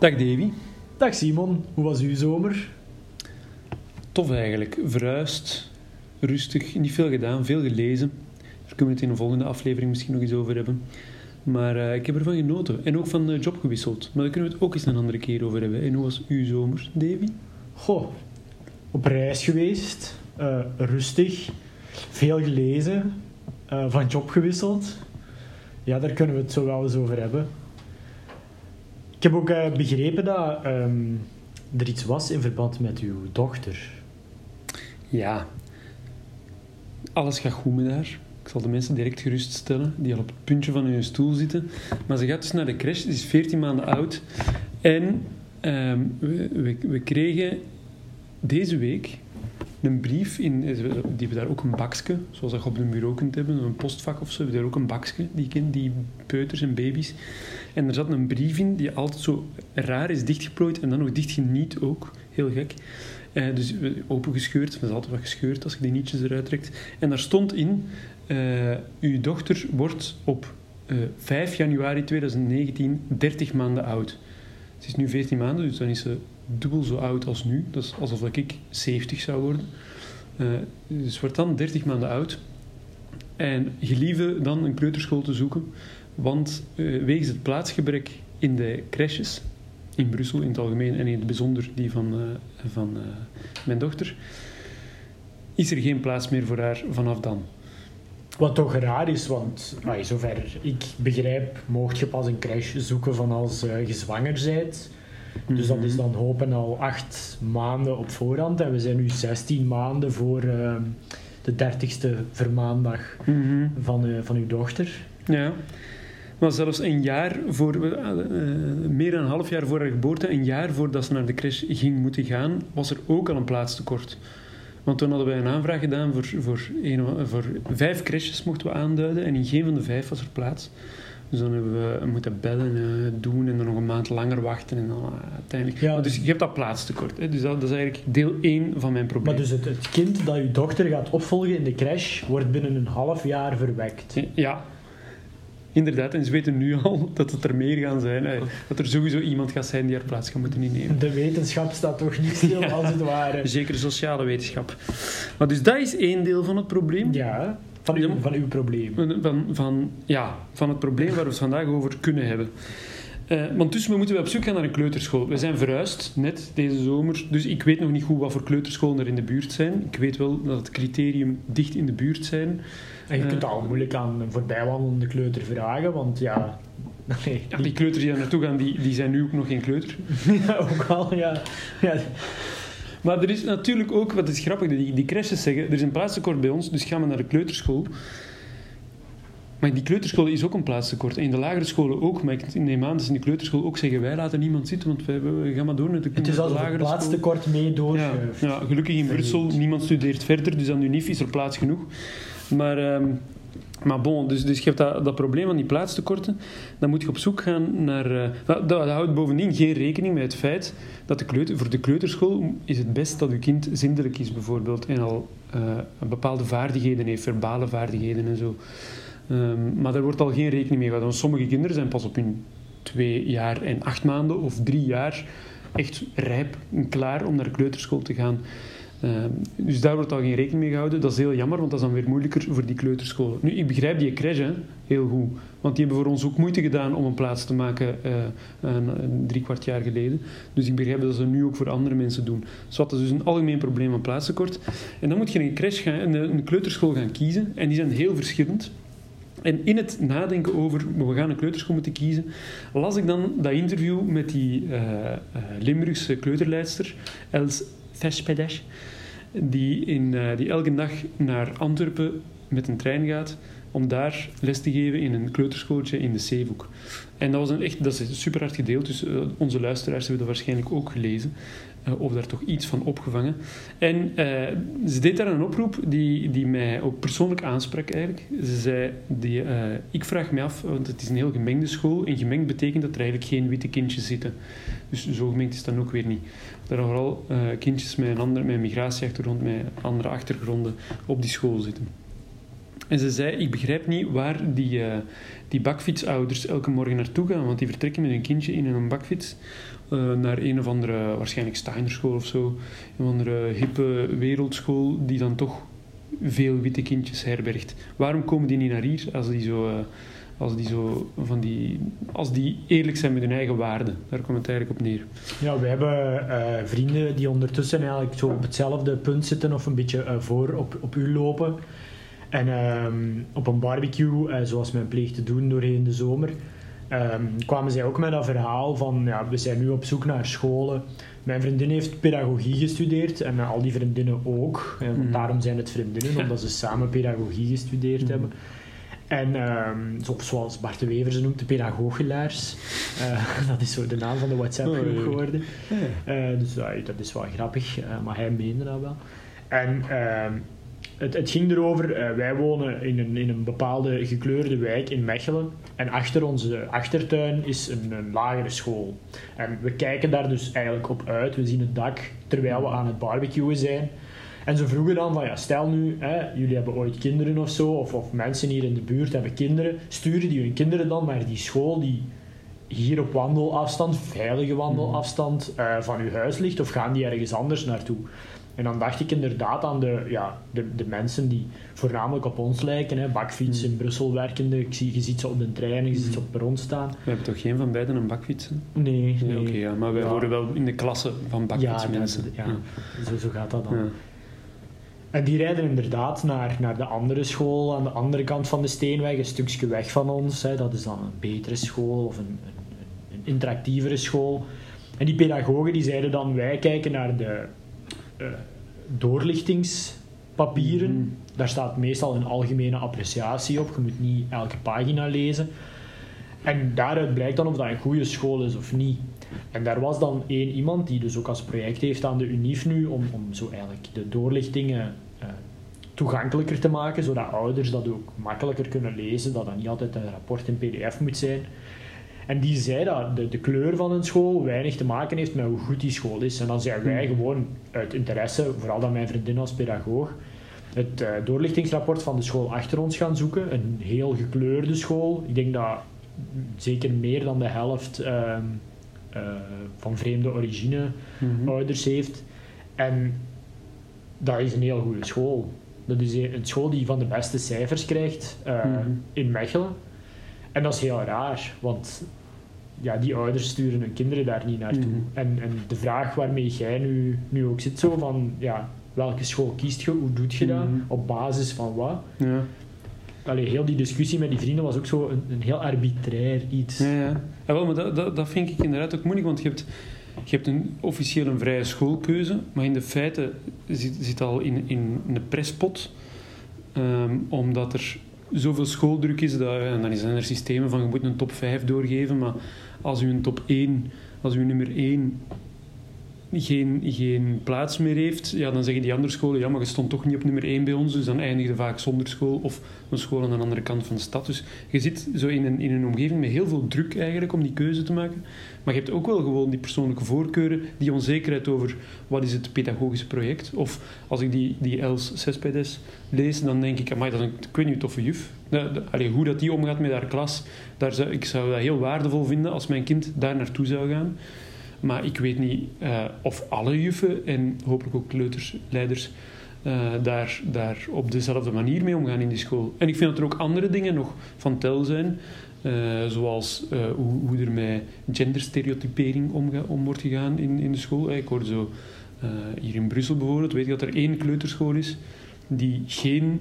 Dag Davy. Dag Simon, hoe was uw zomer? Tof eigenlijk. Verhuisd, rustig, niet veel gedaan, veel gelezen. Daar kunnen we het in een volgende aflevering misschien nog eens over hebben. Maar eh, ik heb ervan genoten. En ook van de job gewisseld. Maar daar kunnen we het ook eens een andere keer over hebben. En hoe was uw zomer, Davy? Goh, op reis geweest, eh, rustig, veel gelezen, eh, van job gewisseld. Ja, daar kunnen we het zo wel eens over hebben. Ik heb ook eh, begrepen dat ehm, er iets was in verband met uw dochter. Ja. Alles gaat goed met haar. Ik zal de mensen direct geruststellen die al op het puntje van hun stoel zitten. Maar ze gaat dus naar de crash. Ze is 14 maanden oud. En ehm, we, we, we kregen deze week een brief. In, die hebben daar ook een bakje, zoals dat je op een bureau kunt hebben, een postvak of zo. Hebben daar ook een bakje, die, kind, die peuters en baby's. En er zat een brief in die altijd zo raar is dichtgeplooid en dan nog dichtgeniet ook. Heel gek. Eh, dus eh, opengescheurd, dat is altijd wat gescheurd als je die nietjes eruit trekt. En daar stond in, eh, uw dochter wordt op eh 5 januari 2019 30 maanden oud. Ze is nu 14 maanden, dus dan is ze dubbel zo oud als nu. Dat is alsof ik 70 zou worden. Eh, dus wordt dan 30 maanden oud. En gelieve dan een kleuterschool te zoeken, want eh, wegens het plaatsgebrek in de crèches, in Brussel in het algemeen en in het bijzonder die van, eh, van mijn dochter, is er geen plaats meer voor haar vanaf dan. Wat toch raar is, want ah, zover ik begrijp, mocht je pas een crash zoeken van als je zwanger bent. Dus dat is dan hopen al acht maanden op voorhand. En we zijn nu 16 maanden voor eh, de 30ste vermaandag Mhm. van, eh, van uw dochter. Ja. Maar zelfs een jaar voor, eh, eh, meer dan een half jaar voor haar geboorte, een jaar voordat ze naar de crash ging moeten gaan, was er ook al een plaatstekort. Want toen hadden wij een aanvraag gedaan voor, voor, een, voor vijf crashes mochten we aanduiden en in geen van de vijf was er plaats. Dus dan hebben we moeten bellen, eh, doen en dan nog een maand langer wachten en dan eh, uiteindelijk... Ja. Maar dus je hebt dat plaatstekort. Hè? Dus dat, dat is eigenlijk deel 1 van mijn probleem. Maar dus het, het kind dat uw dochter gaat opvolgen in de crash, wordt binnen een half jaar verwekt. Ja, inderdaad. En ze weten nu al dat het er meer gaan zijn. hè. Dat er sowieso iemand gaat zijn die haar plaats gaat moeten innemen. De wetenschap staat toch niet stil, Ja. als het ware. Zeker sociale wetenschap. Maar dus dat is één deel van het probleem. Ja, van uw, van uw probleem. Van, van, ja, van het probleem waar we het vandaag over kunnen hebben. Eh, want dus we moeten op zoek gaan naar een kleuterschool. We zijn verhuisd net deze zomer, dus ik weet nog niet goed wat voor kleuterscholen er in de buurt zijn. Ik weet wel dat het criterium dicht in de buurt zijn. En je Eh. kunt al moeilijk aan een voorbijwandelende kleuter vragen, want ja... Nee, Ja, die kleuters die daar naartoe gaan, die, die zijn nu ook nog geen kleuter. ja, ook wel, ja. ja. Maar er is natuurlijk ook, wat is grappig, die, die crèches zeggen, er is een plaatstekort bij ons, dus gaan we naar de kleuterschool. Maar die kleuterschool is ook een plaatstekort. En in de lagere scholen ook. Maar ik neem aan dat ze in de kleuterschool ook zeggen, wij laten niemand zitten, want wij, we gaan maar door naar de, Het is de het plaatstekort mee Ja, gelukkig in Brussel, niemand studeert verder, dus aan de UNIF is er plaats genoeg. Maar, ehm, maar bon, dus, dus je hebt dat, dat probleem van die plaatstekorten. Dan moet je op zoek gaan naar... eh, dat, houdt bovendien geen rekening met het feit dat de kleuter, voor de kleuterschool is het best dat je kind zindelijk is bijvoorbeeld en al eh, bepaalde vaardigheden heeft, verbale vaardigheden en zo. Ehm, maar daar wordt al geen rekening mee gehouden. Sommige kinderen zijn pas op hun twee jaar en acht maanden of drie jaar echt rijp en klaar om naar de kleuterschool te gaan. Ehm, dus daar wordt al geen rekening mee gehouden. Dat is heel jammer, want dat is dan weer moeilijker voor die kleuterscholen. Nu, ik begrijp die hè, heel goed. Want die hebben voor ons ook moeite gedaan om een plaats te maken eh, een, drie kwart jaar geleden. Dus ik begrijp dat ze nu ook voor andere mensen doen. Dus dat is dus een algemeen probleem van plaatstekort. En dan moet je een, crash gaan, een, kleuterschool gaan kiezen. En die zijn heel verschillend. En in het nadenken over, we gaan een kleuterschool moeten kiezen, las ik dan dat interview met die eh, eh, Limburgse kleuterleidster, Els Vespedes, die, in, eh, die elke dag naar Antwerpen met een trein gaat om daar les te geven in een kleuterschooltje in de Zeehoek. En dat, was een echt, dat is super hard gedeeld, dus eh, onze luisteraars hebben dat waarschijnlijk ook gelezen. Eh, of daar toch iets van opgevangen. En eh, ze deed daar een oproep die, die mij ook persoonlijk aansprak eigenlijk. Ze zei, die, eh, ik vraag me af, want het is een heel gemengde school. En gemengd betekent dat er eigenlijk geen witte kindjes zitten. Dus zo gemengd is dan ook weer niet. Dat er vooral kindjes met een, andere, met migratieachtergrond, met andere achtergronden op die school zitten. En ze zei, ik begrijp niet waar die, die bakfietsouders elke morgen naartoe gaan. Want die vertrekken met hun kindje in een bakfiets uh, naar een of andere, waarschijnlijk Steinerschool of zo. Een of andere hippe wereldschool die dan toch veel witte kindjes herbergt. Waarom komen die niet naar hier als die zo... Uh, als die, zo van die, als die eerlijk zijn met hun eigen waarden. Daar komt het eigenlijk op neer. Ja, we hebben uh, vrienden die ondertussen eigenlijk zo op hetzelfde punt zitten of een beetje voor op, op u lopen. En um, op een barbecue, zoals men pleegt te doen doorheen de zomer, um, kwamen zij ook met dat verhaal van ja, we zijn nu op zoek naar scholen. Mijn vriendin heeft pedagogie gestudeerd en al die vriendinnen ook. En mm. daarom zijn het vriendinnen, omdat ze samen pedagogie gestudeerd mm. hebben. En um, zoals Bart de Wever ze noemt, de pedagoogelaars. Uh, dat is zo de naam van de WhatsApp-groep oh, geworden. Uh, dus dat is wel grappig, maar hij meende dat wel. En ehm, het, het, ging erover, wij wonen in een, in een bepaalde gekleurde wijk in Mechelen. En achter onze achtertuin is een, lagere school. En we kijken daar dus eigenlijk op uit. We zien het dak terwijl we aan het barbecuen zijn. En ze vroegen dan van, ja, stel nu, hè, jullie hebben ooit kinderen of zo, of, of mensen hier in de buurt hebben kinderen, sturen die hun kinderen dan naar die school die hier op wandelafstand, veilige wandelafstand, uh, van uw huis ligt, of gaan die ergens anders naartoe? En dan dacht ik inderdaad aan de, ja, de, de mensen die voornamelijk op ons lijken. Hè. Bakfiets in Brussel werkende. Ik zie, je ziet ze op de trein, je ziet ze op het perron staan. We hebben toch geen van beiden een bakfiets? Nee. nee. nee Oké, ja, maar wij horen wel in de klasse van bakfietsmensen. Ja, ja, Zo, zo gaat dat dan. En die rijden inderdaad naar, naar de andere school aan de andere kant van de steenweg, een stukje weg van ons. Hè. Dat is dan een betere school of een, een, een interactievere school. En die pedagogen die zeiden dan, wij kijken naar de doorlichtingspapieren. Mm. Daar staat meestal een algemene appreciatie op. Je moet niet elke pagina lezen. En daaruit blijkt dan of dat een goede school is of niet. En daar was dan één iemand die dus ook als project heeft aan de UNIF nu om, om zo eigenlijk de doorlichtingen uh, toegankelijker te maken, zodat ouders dat ook makkelijker kunnen lezen, dat dat niet altijd een rapport in pdf moet zijn. En die zei dat de, de kleur van een school weinig te maken heeft met hoe goed die school is. En dan zijn wij hmm. gewoon uit interesse, vooral dan mijn vriendin als pedagoog, het uh, doorlichtingsrapport van de school achter ons gaan zoeken. Een heel gekleurde school. Ik denk dat zeker meer dan de helft uh, uh, van vreemde origine mm ouders heeft. En dat is een heel goede school. Dat is een school die van de beste cijfers krijgt uh, mm in Mechelen. En dat is heel raar, want ja, die ouders sturen hun kinderen daar niet naartoe. Mm en, en de vraag waarmee jij nu, nu ook zit, zo van ja, welke school kiest je, hoe doet je dat, mhm. op basis van wat? Ja allee, heel die discussie met die vrienden was ook zo een, een heel arbitrair iets. Ja, ja. ja wel, maar dat, dat, dat vind ik inderdaad ook moeilijk, want je hebt, je hebt een, officieel een vrije schoolkeuze, maar in de feiten zit, zit al in, in een presspot, um, omdat er zoveel schooldruk is, dat, en dan zijn er systemen van je moet een top 5 doorgeven, maar als u een top 1, als u nummer 1 geen, plaats meer heeft, ja, dan zeggen die andere scholen, ja, maar je stond toch niet op nummer 1 bij ons, dus dan eindigde vaak zonder school of een school aan de andere kant van de stad. Dus je zit zo in een, in een omgeving met heel veel druk eigenlijk om die keuze te maken. Maar je hebt ook wel gewoon die persoonlijke voorkeuren, die onzekerheid over wat is het pedagogische project. Of als ik die, die Els Cespedes lees, dan denk ik, amai, dat is een, ik toffe juf. Allee, hoe dat die omgaat met haar klas, daar zou, ik zou dat heel waardevol vinden als mijn kind daar naartoe zou gaan. Maar ik weet niet uh, of alle juffen en hopelijk ook kleutersleiders uh, daar, daar op dezelfde manier mee omgaan in die school. En ik vind dat er ook andere dingen nog van tel zijn. Uh, zoals hoe, hoe, er met genderstereotypering om, om wordt gegaan in, in de school. Ik hoorde zo hier in Brussel bijvoorbeeld, weet ik dat er één kleuterschool is die geen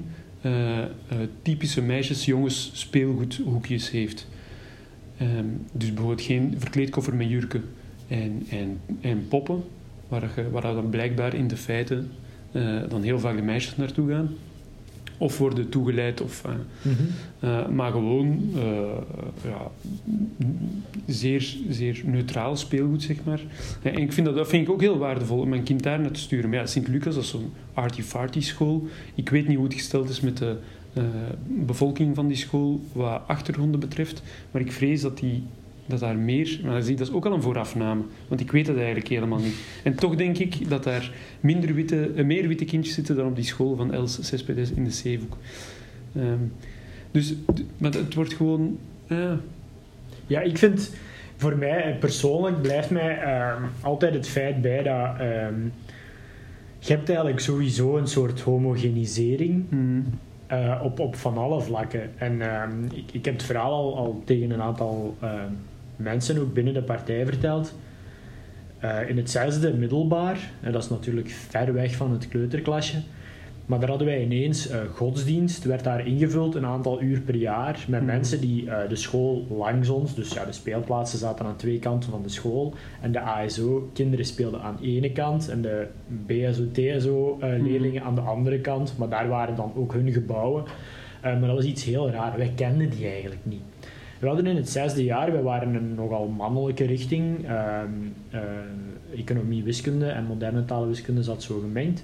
typische meisjes-jongens speelgoedhoekjes heeft. Um, dus bijvoorbeeld geen verkleedkoffer met jurken en, en, en poppen, waar, je, waar dan blijkbaar in de feiten uh, dan heel vaak de meisjes naartoe gaan. Of worden toegeleid, of, uh, mm -hmm. uh, maar gewoon ja, zeer, zeer neutraal speelgoed, zeg maar. En ik vind dat, dat vind ik ook heel waardevol om mijn kind daar naar te sturen. Maar ja, Sint-Lucas, dat is zo'n arty-farty school. Ik weet niet hoe het gesteld is met de bevolking van die school, wat achtergronden betreft. Maar ik vrees dat die dat daar meer, maar dat is ook al een voorafname, want ik weet dat eigenlijk helemaal niet. En toch denk ik dat daar minder witte, eh, meer witte kindjes zitten dan op die school van Els Cespedes in de Zeehoek. Ehm, dus, maar het wordt gewoon... Ja, Ja, ik vind voor mij eh, persoonlijk blijft mij ehm, altijd het feit bij dat ehm, je hebt eigenlijk sowieso een soort homogenisering eh, op, op van alle vlakken. En ik, ik heb het verhaal al, al tegen een aantal mensen ook binnen de partij verteld. Eh, in het zesde middelbaar, en dat is natuurlijk ver weg van het kleuterklasje, maar daar hadden wij ineens eh, godsdienst, werd daar ingevuld een aantal uur per jaar met Mhm. mensen die eh, de school langs ons, dus ja, de speelplaatsen zaten aan twee kanten van de school en de ASO-kinderen speelden aan de ene kant en de BSO-TSO-leerlingen aan de andere kant, maar daar waren dan ook hun gebouwen. Maar dat was iets heel raar, wij kenden die eigenlijk niet. We hadden in het zesde jaar, we waren een nogal mannelijke richting. ehm, eh, economie, wiskunde en moderne talenwiskunde zat zo gemengd.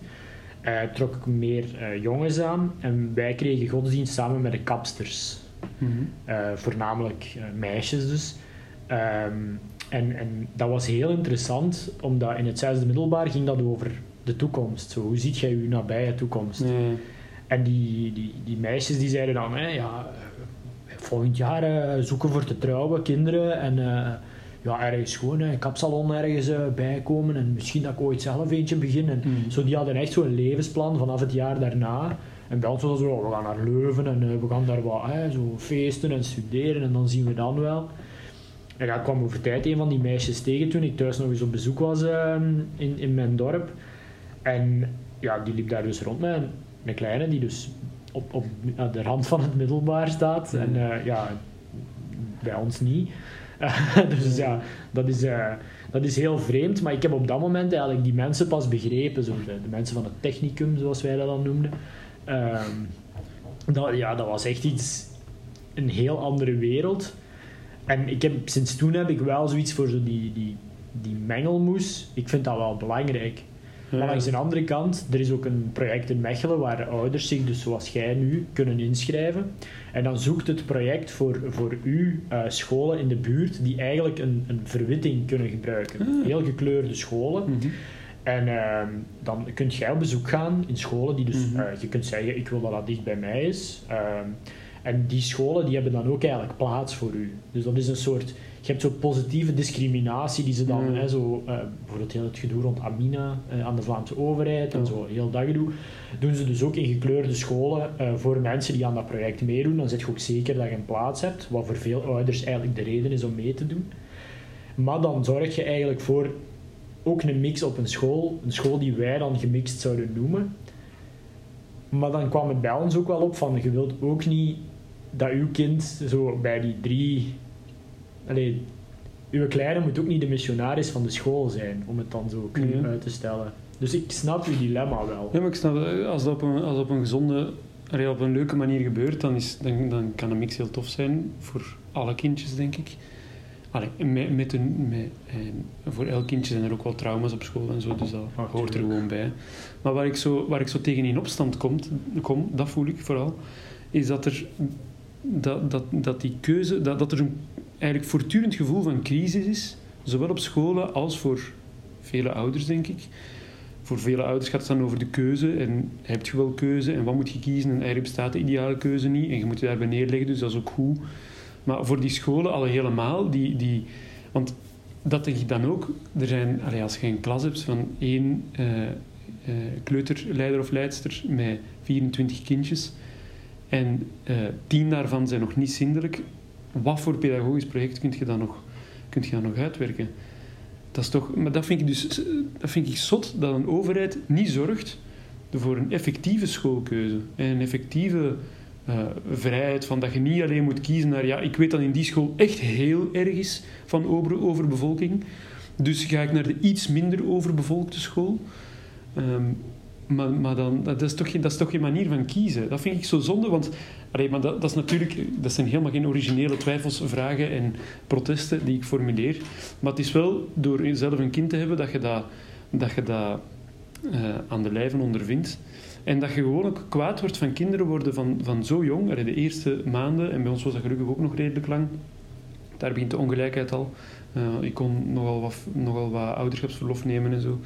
Eh trok ik meer eh, jongens aan en wij kregen godsdienst samen met de kapsters. Mhm. Voornamelijk meisjes dus. Ehm, en, en dat was heel interessant, omdat in het zesde middelbaar ging dat over de toekomst. Zo, hoe ziet jij je nabije toekomst? Nee. En die, die, die meisjes die zeiden dan, hè, ja, volgend jaar eh, zoeken voor te trouwen, kinderen. En eh, ja, ergens gewoon een kapsalon ergens eh, bijkomen. En misschien dat ik ooit zelf eentje begin. En Mhm. zo, die hadden echt zo'n levensplan vanaf het jaar daarna. En bij ons was het zo, we gaan naar Leuven en eh, we gaan daar wat hè, zo feesten en studeren. En dan zien we dan wel. En ja, ik kwam over tijd een van die meisjes tegen toen ik thuis nog eens op bezoek was eh, in, in mijn dorp. En ja, die liep daar dus rond met een kleine die dus op, op de rand van het middelbaar staat. En eh, ja, bij ons niet. dus ja, dat is, eh, dat is heel vreemd. Maar ik heb op dat moment eigenlijk die mensen pas begrepen. Zo de, de mensen van het technicum, zoals wij dat dan noemden. Ehm, dat, ja, dat was echt iets... Een heel andere wereld. En ik heb, sinds toen heb ik wel zoiets voor zo die, die, die mengelmoes. Ik vind dat wel belangrijk. Maar langs de andere kant, er is ook een project in Mechelen waar de ouders zich, dus zoals jij nu, kunnen inschrijven. En dan zoekt het project voor, voor u eh, scholen in de buurt die eigenlijk een, een verwitting kunnen gebruiken. Ah. Heel gekleurde scholen. Mhm. En ehm, dan kunt jij op bezoek gaan in scholen die dus, Mhm. eh, je kunt zeggen, ik wil dat dat dicht bij mij is. En die scholen die hebben dan ook eigenlijk plaats voor u. Dus dat is een soort, je hebt zo'n positieve discriminatie die ze dan, Ja. hè, zo, eh, bijvoorbeeld heel het gedoe rond Amina eh, aan de Vlaamse overheid en zo, heel dat gedoe, doen ze dus ook in gekleurde scholen eh, voor mensen die aan dat project meedoen. Dan zet je ook zeker dat je een plaats hebt, wat voor veel ouders eigenlijk de reden is om mee te doen. Maar dan zorg je eigenlijk voor ook een mix op een school, een school die wij dan gemixt zouden noemen. Maar dan kwam het bij ons ook wel op van, je wilt ook niet dat uw kind zo bij die drie... Allee, uw kleine moet ook niet de missionaris van de school zijn, om het dan zo cru Ja. uit te stellen. Dus ik snap uw dilemma wel. Ja, maar ik snap, eh, als dat op een, als op een gezonde, op een leuke manier gebeurt, dan, is, dan, dan kan een mix heel tof zijn voor alle kindjes, denk ik. Allee, met, met een, met, en voor elk kindje zijn er ook wel trauma's op school en zo, dus dat Ah, hoort er gewoon bij. Maar waar ik zo, waar ik zo tegen in opstand komt, kom, dat voel ik vooral, is dat er dat, dat, dat die keuze, dat, dat er een eigenlijk voortdurend gevoel van crisis is, zowel op scholen als voor vele ouders, denk ik. Voor vele ouders gaat het dan over de keuze. En heb je wel keuze? En wat moet je kiezen? En eigenlijk bestaat de ideale keuze niet. En je moet je daarbij neerleggen, dus dat is ook goed. Maar voor die scholen al helemaal, die, die, want dat denk ik dan ook. Er zijn, als je een klas hebt van één eh, eh, kleuterleider of leidster met 24 kindjes en eh, tien daarvan zijn nog niet zindelijk, wat voor pedagogisch project kun je dan nog, kun je dan nog uitwerken? Dat is toch, maar dat vind ik dus dat vind ik zot dat een overheid niet zorgt voor een effectieve schoolkeuze en een effectieve eh, vrijheid van dat je niet alleen moet kiezen naar ja, ik weet dat in die school echt heel erg is van over, overbevolking, dus ga ik naar de iets minder overbevolkte school. Ehm, maar, maar dan, dat, is toch geen, dat is toch geen manier van kiezen. Dat vind ik zo zonde, want maar dat, dat, is natuurlijk, dat zijn helemaal geen originele twijfels, vragen en protesten die ik formuleer. Maar het is wel door zelf een kind te hebben dat je dat, dat, je dat eh, aan de lijve ondervindt. En dat je gewoon ook kwaad wordt van kinderen worden van, van zo jong, allee, de eerste maanden, en bij ons was dat gelukkig ook nog redelijk lang. Daar begint de ongelijkheid al. Eh, ik kon nogal wat, wat ouderschapsverlof nemen en zo.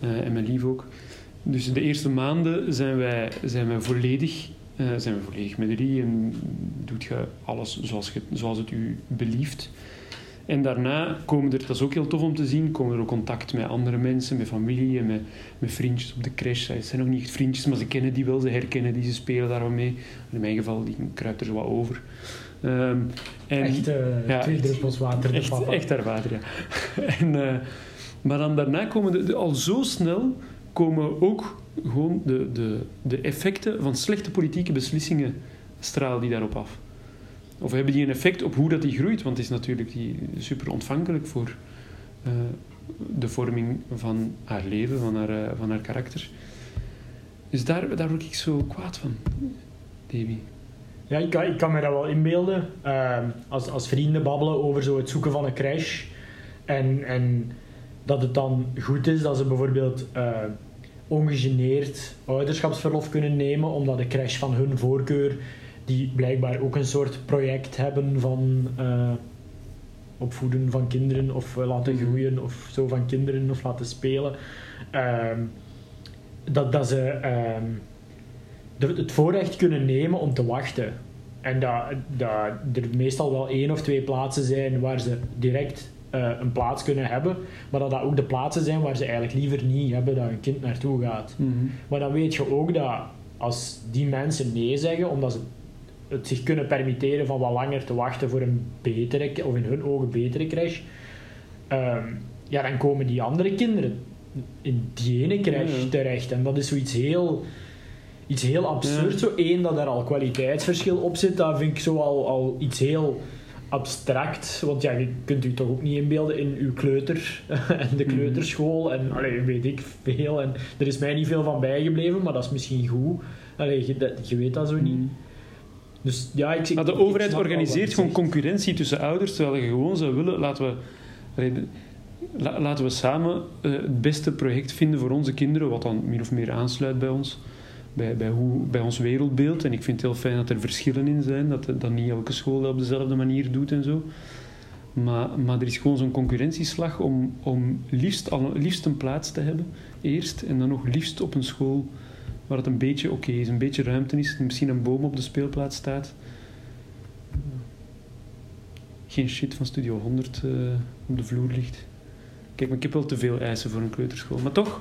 Eh, en mijn lief ook. Dus de eerste maanden zijn wij, zijn wij volledig eh, zijn we volledig met drie en doet je alles zoals, je, zoals het u belieft. En daarna komen er, dat is ook heel tof om te zien, komen er ook contact met andere mensen, met familie en met, met vriendjes op de crash. Het zijn nog niet echt vriendjes, maar ze kennen die wel, ze herkennen die, ze spelen daar wat mee. In mijn geval, die kruipt er wat over. Ehm, en, echt uh, ja, twee druppels water. Echt, papa. echt daar water, ja. en, uh, maar dan daarna komen de, de, al zo snel komen ook gewoon de, de, de effecten van slechte politieke beslissingen stralen die daarop af. Of hebben die een effect op hoe dat die groeit? Want het is natuurlijk die super ontvankelijk voor uh, de vorming van haar leven, van haar, uh, van haar karakter. Dus daar, daar word ik zo kwaad van, Davy. Ja, ik kan, ik kan me dat wel inbeelden. Uh, als, als vrienden babbelen over zo het zoeken van een crash. En, en dat het dan goed is dat ze bijvoorbeeld uh, ongegeneerd ouderschapsverlof kunnen nemen, omdat de crash van hun voorkeur, die blijkbaar ook een soort project hebben van uh, opvoeden van kinderen of laten Mhm. groeien of zo van kinderen of laten spelen, ehm, dat, dat ze ehm, de- het voorrecht kunnen nemen om te wachten. En dat, dat er meestal wel één of twee plaatsen zijn waar ze direct eh, een plaats kunnen hebben, maar dat dat ook de plaatsen zijn waar ze eigenlijk liever niet hebben dat hun kind naartoe gaat. Maar dan weet je ook dat als die mensen nee zeggen, omdat ze het zich kunnen permitteren van wat langer te wachten voor een betere, of in hun ogen betere crash, ehm, ja, dan komen die andere kinderen in die ene crash terecht. En dat is zoiets heel, iets heel absurd. Ja. Zo één, dat er al kwaliteitsverschil op zit, dat vind ik zo al, al iets heel abstract. Want ja, je kunt u toch ook niet inbeelden in uw kleuter en de Mhm. kleuterschool. En allee, weet ik veel. En er is mij niet veel van bijgebleven, maar dat is misschien goed. Allee, je, je weet dat zo niet. Dus ja, ik, Maar de ik overheid organiseert gewoon concurrentie tussen ouders, terwijl je gewoon zou willen, laten we, allee, de- la- laten we samen eh, het beste project vinden voor onze kinderen, wat dan min of meer aansluit bij ons, bij, bij, hoe, bij ons wereldbeeld. En ik vind het heel fijn dat er verschillen in zijn, dat, dat niet elke school dat op dezelfde manier doet en zo. Maar, maar er is gewoon zo'n concurrentieslag om, om liefst, al, liefst een plaats te hebben, eerst, en dan nog liefst op een school waar het een beetje oké is, een beetje ruimte is, misschien een boom op de speelplaats staat. Geen shit van Studio 100 eh, op de vloer ligt. Kijk, maar ik heb wel te veel eisen voor een kleuterschool. Maar toch,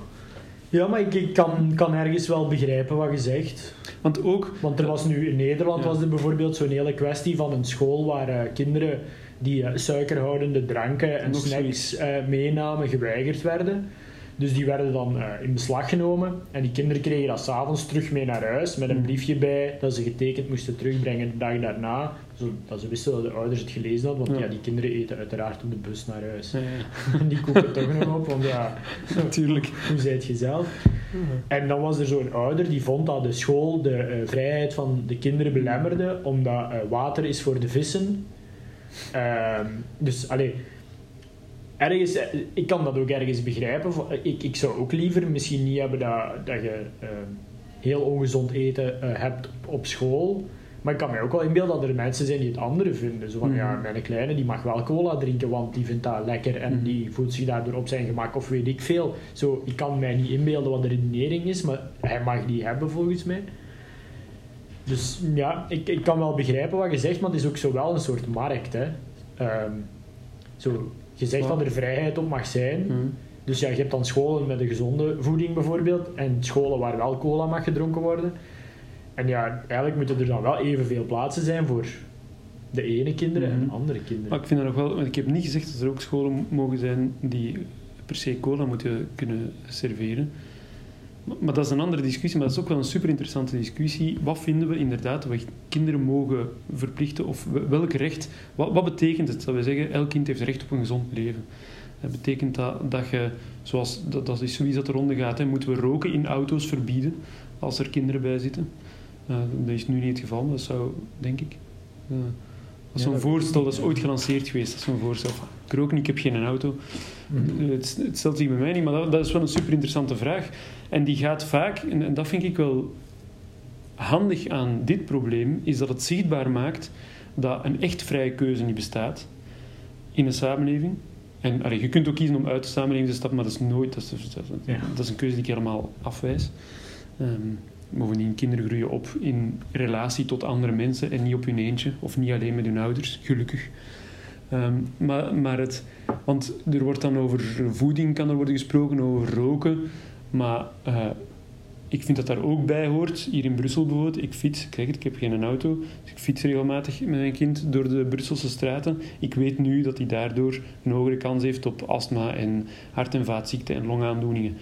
Ja, maar ik, ik kan, kan ergens wel begrijpen wat je zegt. want ook... Want er was nu in Nederland Ja. was er bijvoorbeeld zo'n hele kwestie van een school waar eh, kinderen die eh, suikerhoudende dranken en Nog snacks eh, meenamen geweigerd werden. Dus die werden dan eh, in beslag genomen en die kinderen kregen dat s'avonds terug mee naar huis met een Mm. briefje bij dat ze getekend moesten terugbrengen de dag daarna. Zodat ze wisten dat de ouders het gelezen hadden, want Ja. ja. die kinderen eten uiteraard op de bus naar huis. Ja, ja, En die koeken toch nog op, want ja, natuurlijk. hoe zijt je zelf? En dan was er zo'n ouder die vond dat de school de eh, vrijheid van de kinderen belemmerde, omdat eh, water is voor de vissen. Ehm, dus, allee, ergens, eh, ik kan dat ook ergens begrijpen. Vo- Ik, ik zou ook liever misschien niet hebben dat, dat je ehm, heel ongezond eten eh, hebt op, op school. Maar ik kan mij ook wel inbeelden dat er mensen zijn die het andere vinden. Zo van, Mhm. ja, mijn kleine die mag wel cola drinken, want die vindt dat lekker en Mhm. die voelt zich daardoor op zijn gemak of weet ik veel. Zo, ik kan mij niet inbeelden wat de redenering is, maar hij mag die hebben volgens mij. Dus ja, ik, ik kan wel begrijpen wat je zegt, maar het is ook zo wel een soort markt. Hè. Ehm, zo, je zegt dat er vrijheid op mag zijn. Hm. Dus ja, je hebt dan scholen met een gezonde voeding bijvoorbeeld, en scholen waar wel cola mag gedronken worden. En ja, eigenlijk moeten er dan wel evenveel plaatsen zijn voor de ene kinderen en Mhm. de andere kinderen. Maar ik vind dat nog wel... Want ik heb niet gezegd dat er ook scholen mogen zijn die per se cola moeten kunnen serveren. Maar, dat is een andere discussie, maar dat is ook wel een super interessante discussie. Wat vinden we inderdaad dat we kinderen mogen verplichten? Of we- welk recht... Wat, wat betekent het dat we zeggen, elk kind heeft recht op een gezond leven? Dat betekent dat, dat je, zoals dat, dat is zoiets dat er ronde gaat, hè, moeten we roken in auto's verbieden als er kinderen bij zitten. Eh, dat is nu niet het geval, maar dat zou, denk ik. eh, dat is zo'n voorstel, dat is ooit gelanceerd geweest. Dat is zo'n voorstel. Ik rook niet, ik heb geen auto. Mhm. Eh, Het, het stelt zich bij mij niet, maar dat, dat is wel een super interessante vraag. En die gaat vaak, en, en dat vind ik wel handig aan dit probleem, is dat het zichtbaar maakt dat een echt vrije keuze niet bestaat in een samenleving. En allee, je kunt ook kiezen om uit de samenleving te stappen, maar dat is nooit, dat is, dat een keuze die ik helemaal afwijs. Ehm, Bovendien, kinderen groeien op in relatie tot andere mensen en niet op hun eentje, of niet alleen met hun ouders, gelukkig. Ehm, maar, maar het, want er wordt dan over voeding kan er worden gesproken, over roken, maar eh, ik vind dat daar ook bij hoort. Hier in Brussel bijvoorbeeld, ik fiets, kijk ik heb geen auto, dus ik fiets regelmatig met mijn kind door de Brusselse straten. Ik weet nu dat hij daardoor een hogere kans heeft op astma en hart- en vaatziekten en longaandoeningen.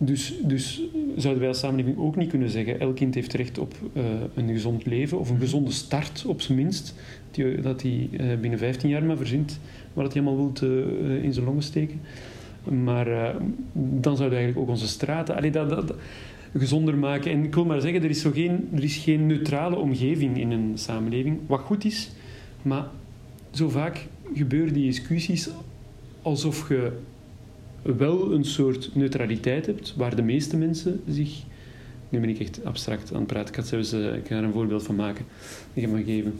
Dus, dus zouden wij als samenleving ook niet kunnen zeggen: elk kind heeft recht op uh, een gezond leven of een gezonde start, op zijn minst. Dat hij uh, binnen 15 jaar maar verzint wat hij allemaal wil in zijn longen steken. Maar dan zouden eigenlijk ook onze straten allee, dat, dat, gezonder maken. En ik wil maar zeggen: er is, zo geen, er is geen neutrale omgeving in een samenleving, wat goed is, maar zo vaak gebeuren die discussies alsof je wel een soort neutraliteit hebt, waar de meeste mensen zich... Nu ben ik echt abstract aan het praten. Ik, had zelfs, uh, ik ga er een voorbeeld van maken. Ik ga maar geven.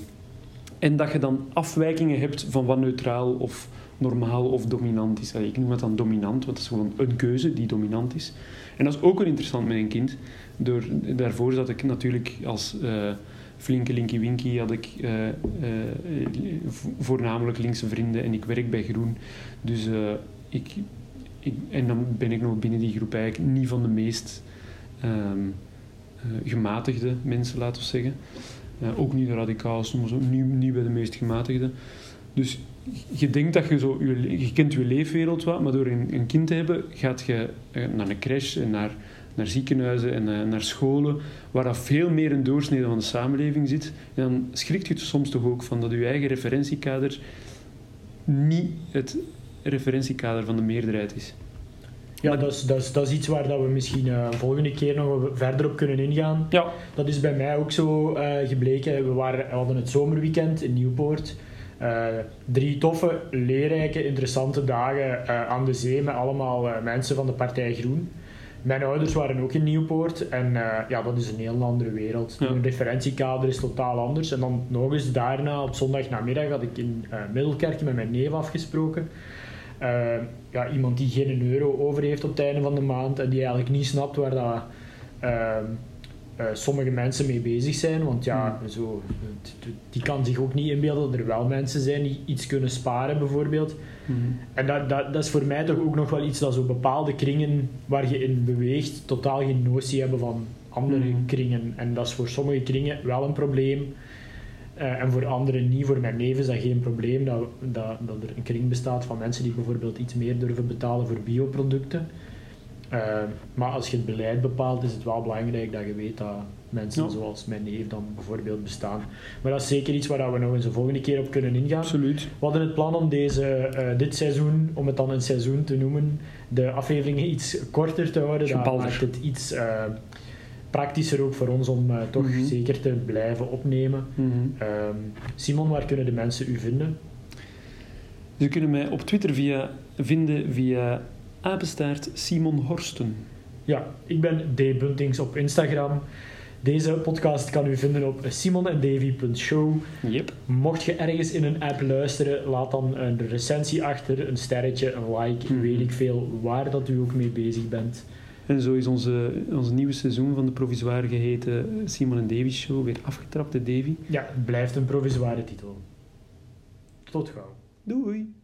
En dat je dan afwijkingen hebt van wat neutraal of normaal of dominant is. Ik noem het dan dominant, want dat is gewoon een keuze die dominant is. En dat is ook wel interessant met een kind. Door, daarvoor zat ik natuurlijk als uh, flinke linky winky, had ik uh, uh, voornamelijk linkse vrienden en ik werk bij Groen. Dus ik en dan ben ik nog binnen die groep eigenlijk niet van de meest uh, gematigde mensen, laten we zeggen. Ook niet radicaal, soms ook niet, niet bij de meest gematigde. Dus je denkt dat je zo, je, je kent je leefwereld wat, maar door een, een kind te hebben, gaat je uh, naar een crash en naar, naar ziekenhuizen en naar scholen, waar dat veel meer een doorsnede van de samenleving zit. En dan schrikt je soms toch ook van dat je eigen referentiekader niet het referentiekader van de meerderheid is. Ja, dat is, dat, is, dat is iets waar dat we misschien uh, volgende keer nog verder op kunnen ingaan. Ja. Dat is bij mij ook zo uh, gebleken. We, waren, we hadden het zomerweekend in Nieuwpoort. Uh, drie toffe, leerrijke, interessante dagen aan de zee met allemaal mensen van de Partij Groen. Mijn ouders waren ook in Nieuwpoort en ja, dat is een heel andere wereld. Ja. Referentiekader is totaal anders. En dan nog eens daarna, op zondagnamiddag, had ik in Middelkerk met mijn neef afgesproken. Uh, ja, iemand die geen euro over heeft op het einde van de maand en die eigenlijk niet snapt waar dat, uh, uh, sommige mensen mee bezig zijn. Want ja, mm. zo, die kan zich ook niet inbeelden dat er wel mensen zijn die iets kunnen sparen, bijvoorbeeld. Mm. En dat, dat, dat is voor mij toch ook nog wel iets dat zo bepaalde kringen waar je in beweegt totaal geen notie hebben van andere mm. kringen. En dat is voor sommige kringen wel een probleem. Uh, en voor anderen niet. Voor mijn neef is dat geen probleem dat, dat, dat er een kring bestaat van mensen die bijvoorbeeld iets meer durven betalen voor bioproducten. Uh, maar als je het beleid bepaalt, is het wel belangrijk dat je weet dat mensen ja. zoals mijn neef dan bijvoorbeeld bestaan. Maar dat is zeker iets waar we nog eens een volgende keer op kunnen ingaan. Absoluut. We hadden het plan om deze, uh, dit seizoen, om het dan een seizoen te noemen, de afleveringen iets korter te houden. Dat maakt het iets praktischer ook voor ons om uh, toch mm -hmm. zeker te blijven opnemen. Mm -hmm. um, Simon, waar kunnen de mensen u vinden? Ze kunnen mij op Twitter via, vinden via apenstaart Simon Horsten. Ja, ik ben D. Buntings op Instagram. Deze podcast kan u vinden op simonendavy.show. Yep. Mocht je ergens in een app luisteren, laat dan een recensie achter, een sterretje, een like, mm -hmm. weet ik veel, waar dat u ook mee bezig bent. En zo is onze, onze nieuwe seizoen van de provisoire geheten Simon en Davy Show weer afgetrapt, de Davy. Ja, het blijft een provisoire titel. Tot gauw. Doei!